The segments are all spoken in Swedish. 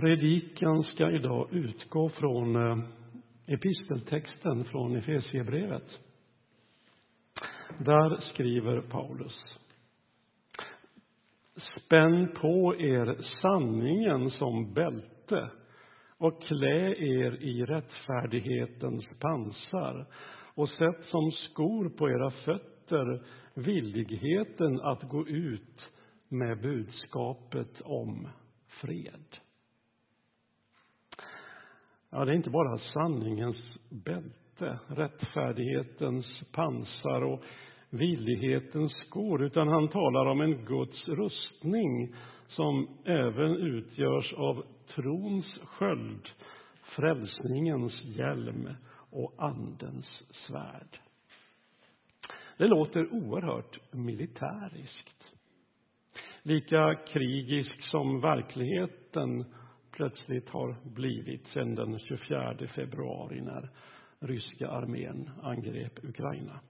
Predikan ska idag utgå från eh, episteltexten från Efesierbrevet. Där skriver Paulus. Spänn på er sanningen som bälte och klä er i rättfärdighetens pansar och sätt som skor på era fötter villigheten att gå ut med budskapet om fred. Ja, det är inte bara sanningens bälte, rättfärdighetens pansar och villighetens skor, utan han talar om en Guds rustning som även utgörs av trons sköld, frälsningens hjälm och Andens svärd. Det låter oerhört militäriskt. Lika krigisk som verkligheten plötsligt har blivit sedan den 24 februari när ryska armén angrep Ukraina.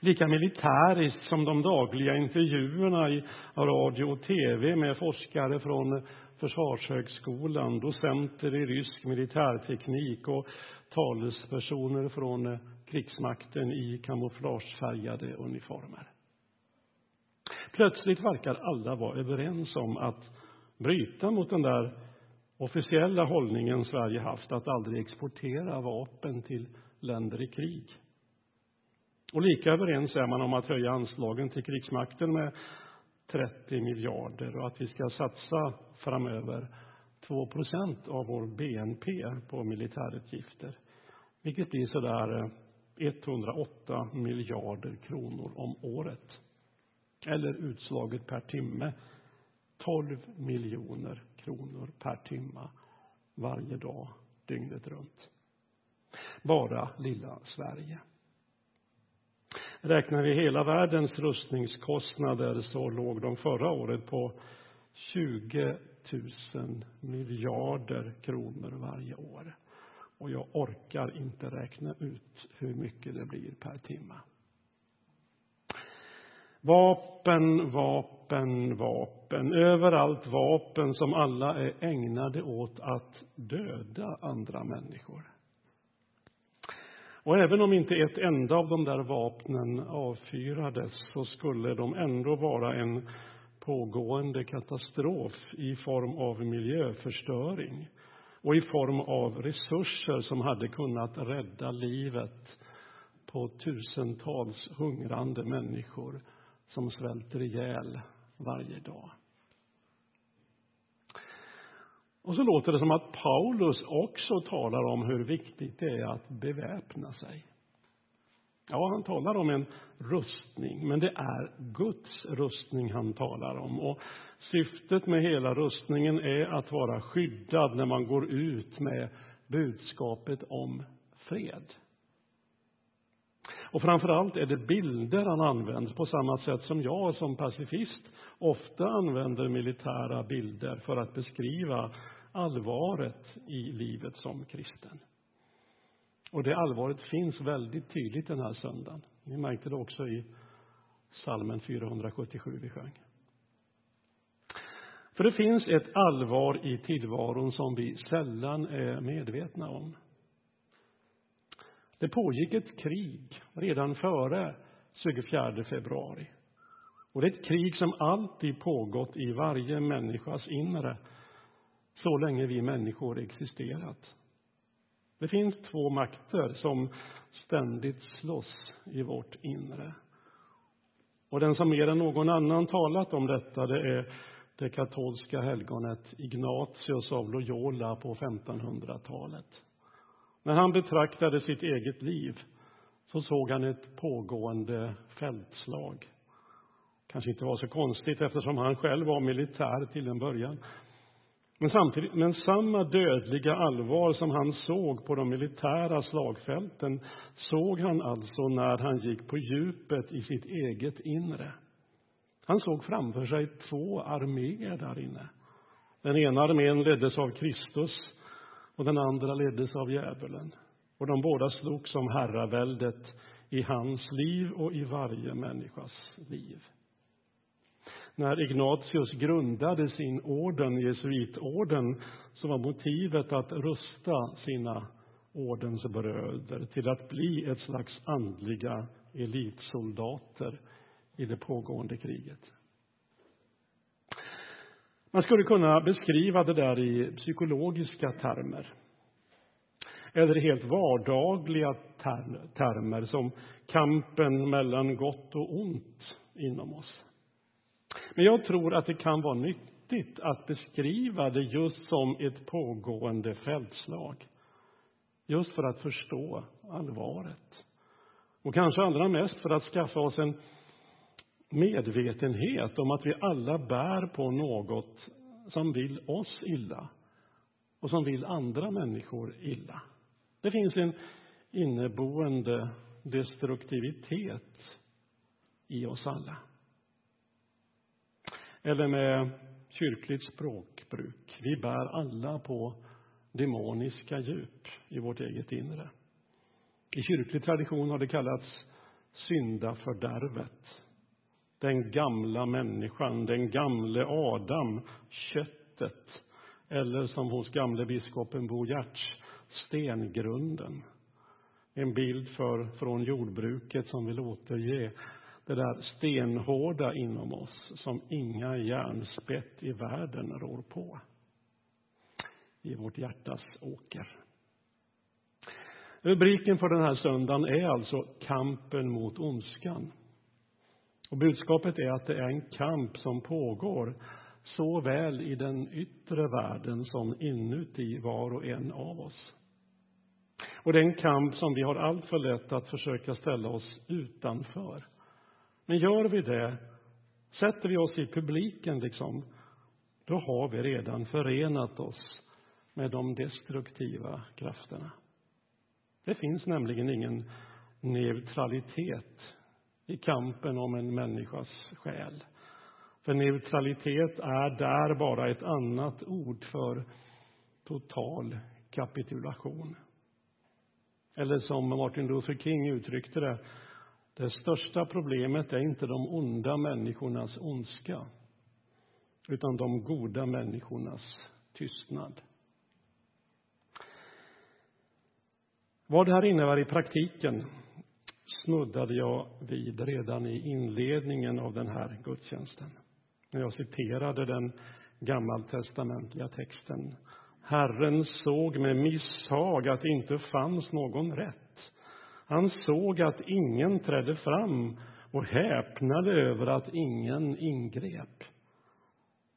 Lika militäriskt som de dagliga intervjuerna i radio och tv med forskare från Försvarshögskolan, docenter i rysk militärteknik och talespersoner från krigsmakten i kamouflagefärgade uniformer. Plötsligt verkar alla vara överens om att bryta mot den där officiella hållningen Sverige haft att aldrig exportera vapen till länder i krig. Och lika överens är man om att höja anslagen till krigsmakten med 30 miljarder och att vi ska satsa framöver 2 procent av vår BNP på militärutgifter, vilket blir sådär 108 eh, miljarder kronor om året. Eller utslaget per timme 12 miljoner kronor per timme varje dag, dygnet runt. Bara lilla Sverige. Räknar vi hela världens rustningskostnader så låg de förra året på 20 000 miljarder kronor varje år. Och jag orkar inte räkna ut hur mycket det blir per timme. Vapen, vapen, vapen. Överallt vapen som alla är ägnade åt att döda andra människor. Och även om inte ett enda av de där vapnen avfyrades så skulle de ändå vara en pågående katastrof i form av miljöförstöring och i form av resurser som hade kunnat rädda livet på tusentals hungrande människor som svälter ihjäl varje dag. Och så låter det som att Paulus också talar om hur viktigt det är att beväpna sig. Ja, han talar om en rustning, men det är Guds rustning han talar om. Och syftet med hela rustningen är att vara skyddad när man går ut med budskapet om fred. Och framför allt är det bilder han använder på samma sätt som jag som pacifist ofta använder militära bilder för att beskriva allvaret i livet som kristen. Och det allvaret finns väldigt tydligt den här söndagen. Ni märkte det också i salmen 477 vi sjöng. För det finns ett allvar i tillvaron som vi sällan är medvetna om. Det pågick ett krig redan före 24 februari. Och det är ett krig som alltid pågått i varje människas inre så länge vi människor existerat. Det finns två makter som ständigt slåss i vårt inre. Och den som mer än någon annan talat om detta, det är det katolska helgonet Ignatius av Loyola på 1500-talet. När han betraktade sitt eget liv så såg han ett pågående fältslag. Kanske inte var så konstigt eftersom han själv var militär till en början. Men, samtidigt, men samma dödliga allvar som han såg på de militära slagfälten såg han alltså när han gick på djupet i sitt eget inre. Han såg framför sig två arméer där inne. Den ena armén leddes av Kristus och den andra leddes av djävulen. Och de båda slogs om herraväldet i hans liv och i varje människas liv. När Ignatius grundade sin orden, jesuitorden, så var motivet att rusta sina ordensbröder till att bli ett slags andliga elitsoldater i det pågående kriget. Man skulle kunna beskriva det där i psykologiska termer. Eller helt vardagliga termer som kampen mellan gott och ont inom oss. Men jag tror att det kan vara nyttigt att beskriva det just som ett pågående fältslag. Just för att förstå allvaret. Och kanske allra mest för att skaffa oss en medvetenhet om att vi alla bär på något som vill oss illa och som vill andra människor illa. Det finns en inneboende destruktivitet i oss alla. Eller med kyrkligt språkbruk, vi bär alla på demoniska djup i vårt eget inre. I kyrklig tradition har det kallats syndafördärvet. Den gamla människan, den gamle Adam, köttet. Eller som hos gamle biskopen Bo Giertz, stengrunden. En bild för, från jordbruket som vill återge det där stenhårda inom oss som inga järnspett i världen rår på. I vårt hjärtas åker. Rubriken för den här söndagen är alltså Kampen mot ondskan. Och budskapet är att det är en kamp som pågår såväl i den yttre världen som inuti var och en av oss. Och det är en kamp som vi har allt för lätt att försöka ställa oss utanför. Men gör vi det, sätter vi oss i publiken liksom, då har vi redan förenat oss med de destruktiva krafterna. Det finns nämligen ingen neutralitet i kampen om en människas själ. För neutralitet är där bara ett annat ord för total kapitulation. Eller som Martin Luther King uttryckte det, det största problemet är inte de onda människornas ondska, utan de goda människornas tystnad. Vad det här innebär i praktiken snuddade jag vid redan i inledningen av den här gudstjänsten. När jag citerade den gammaltestamentliga texten. Herren såg med misshag att det inte fanns någon rätt. Han såg att ingen trädde fram och häpnade över att ingen ingrep.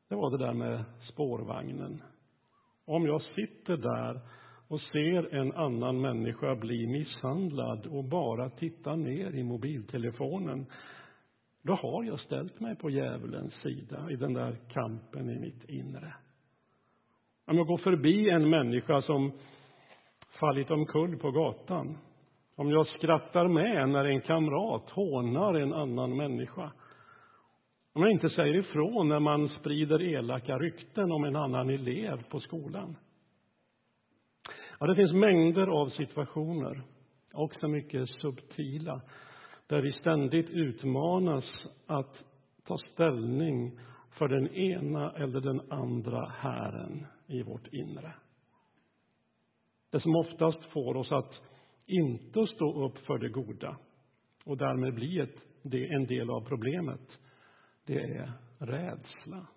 Det var det där med spårvagnen. Om jag sitter där och ser en annan människa bli misshandlad och bara tittar ner i mobiltelefonen, då har jag ställt mig på djävulens sida i den där kampen i mitt inre. Om jag går förbi en människa som fallit omkull på gatan, om jag skrattar med när en kamrat hånar en annan människa, om jag inte säger ifrån när man sprider elaka rykten om en annan elev på skolan, Ja, det finns mängder av situationer, också mycket subtila, där vi ständigt utmanas att ta ställning för den ena eller den andra hären i vårt inre. Det som oftast får oss att inte stå upp för det goda och därmed bli ett, det en del av problemet, det är rädsla.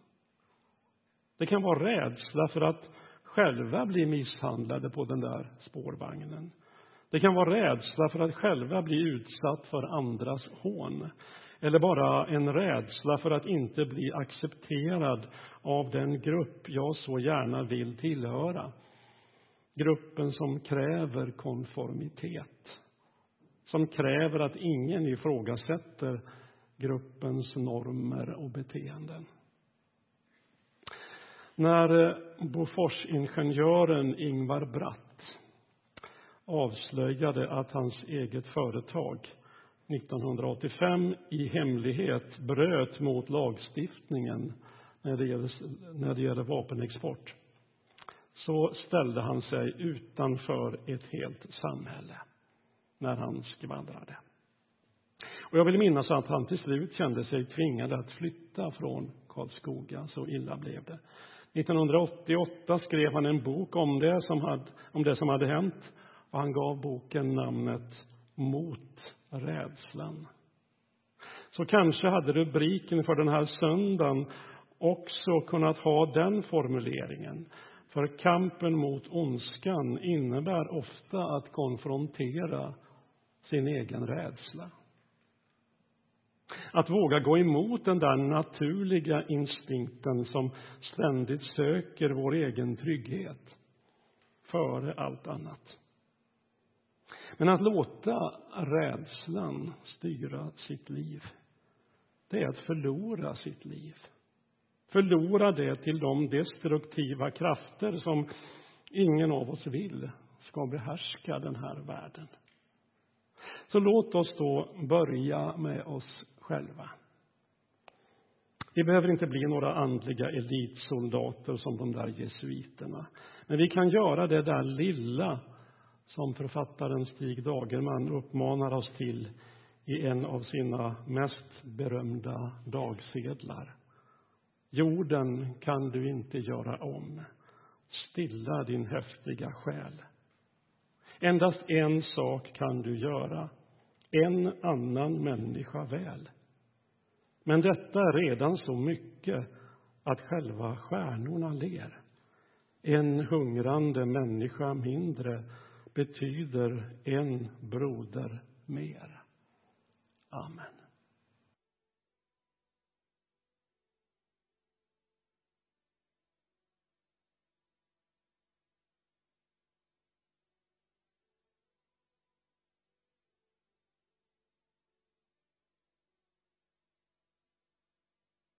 Det kan vara rädsla för att själva bli misshandlade på den där spårvagnen. Det kan vara rädsla för att själva bli utsatt för andras hån. Eller bara en rädsla för att inte bli accepterad av den grupp jag så gärna vill tillhöra. Gruppen som kräver konformitet. Som kräver att ingen ifrågasätter gruppens normer och beteenden. När Boforsingenjören Ingvar Bratt avslöjade att hans eget företag 1985 i hemlighet bröt mot lagstiftningen när det gäller, när det gäller vapenexport så ställde han sig utanför ett helt samhälle när han skvallrade. Och jag vill minnas att han till slut kände sig tvingad att flytta från Karlskoga, så illa blev det. 1988 skrev han en bok om det som hade, om det som hade hänt och han gav boken namnet Mot rädslan. Så kanske hade rubriken för den här söndagen också kunnat ha den formuleringen. För kampen mot ondskan innebär ofta att konfrontera sin egen rädsla. Att våga gå emot den där naturliga instinkten som ständigt söker vår egen trygghet före allt annat. Men att låta rädslan styra sitt liv, det är att förlora sitt liv. Förlora det till de destruktiva krafter som ingen av oss vill ska behärska den här världen. Så låt oss då börja med oss själva. Vi behöver inte bli några andliga elitsoldater som de där jesuiterna. Men vi kan göra det där lilla som författaren Stig Dagerman uppmanar oss till i en av sina mest berömda dagsedlar. Jorden kan du inte göra om. Stilla din häftiga själ. Endast en sak kan du göra. En annan människa väl. Men detta är redan så mycket att själva stjärnorna ler. En hungrande människa mindre betyder en broder mer. Amen.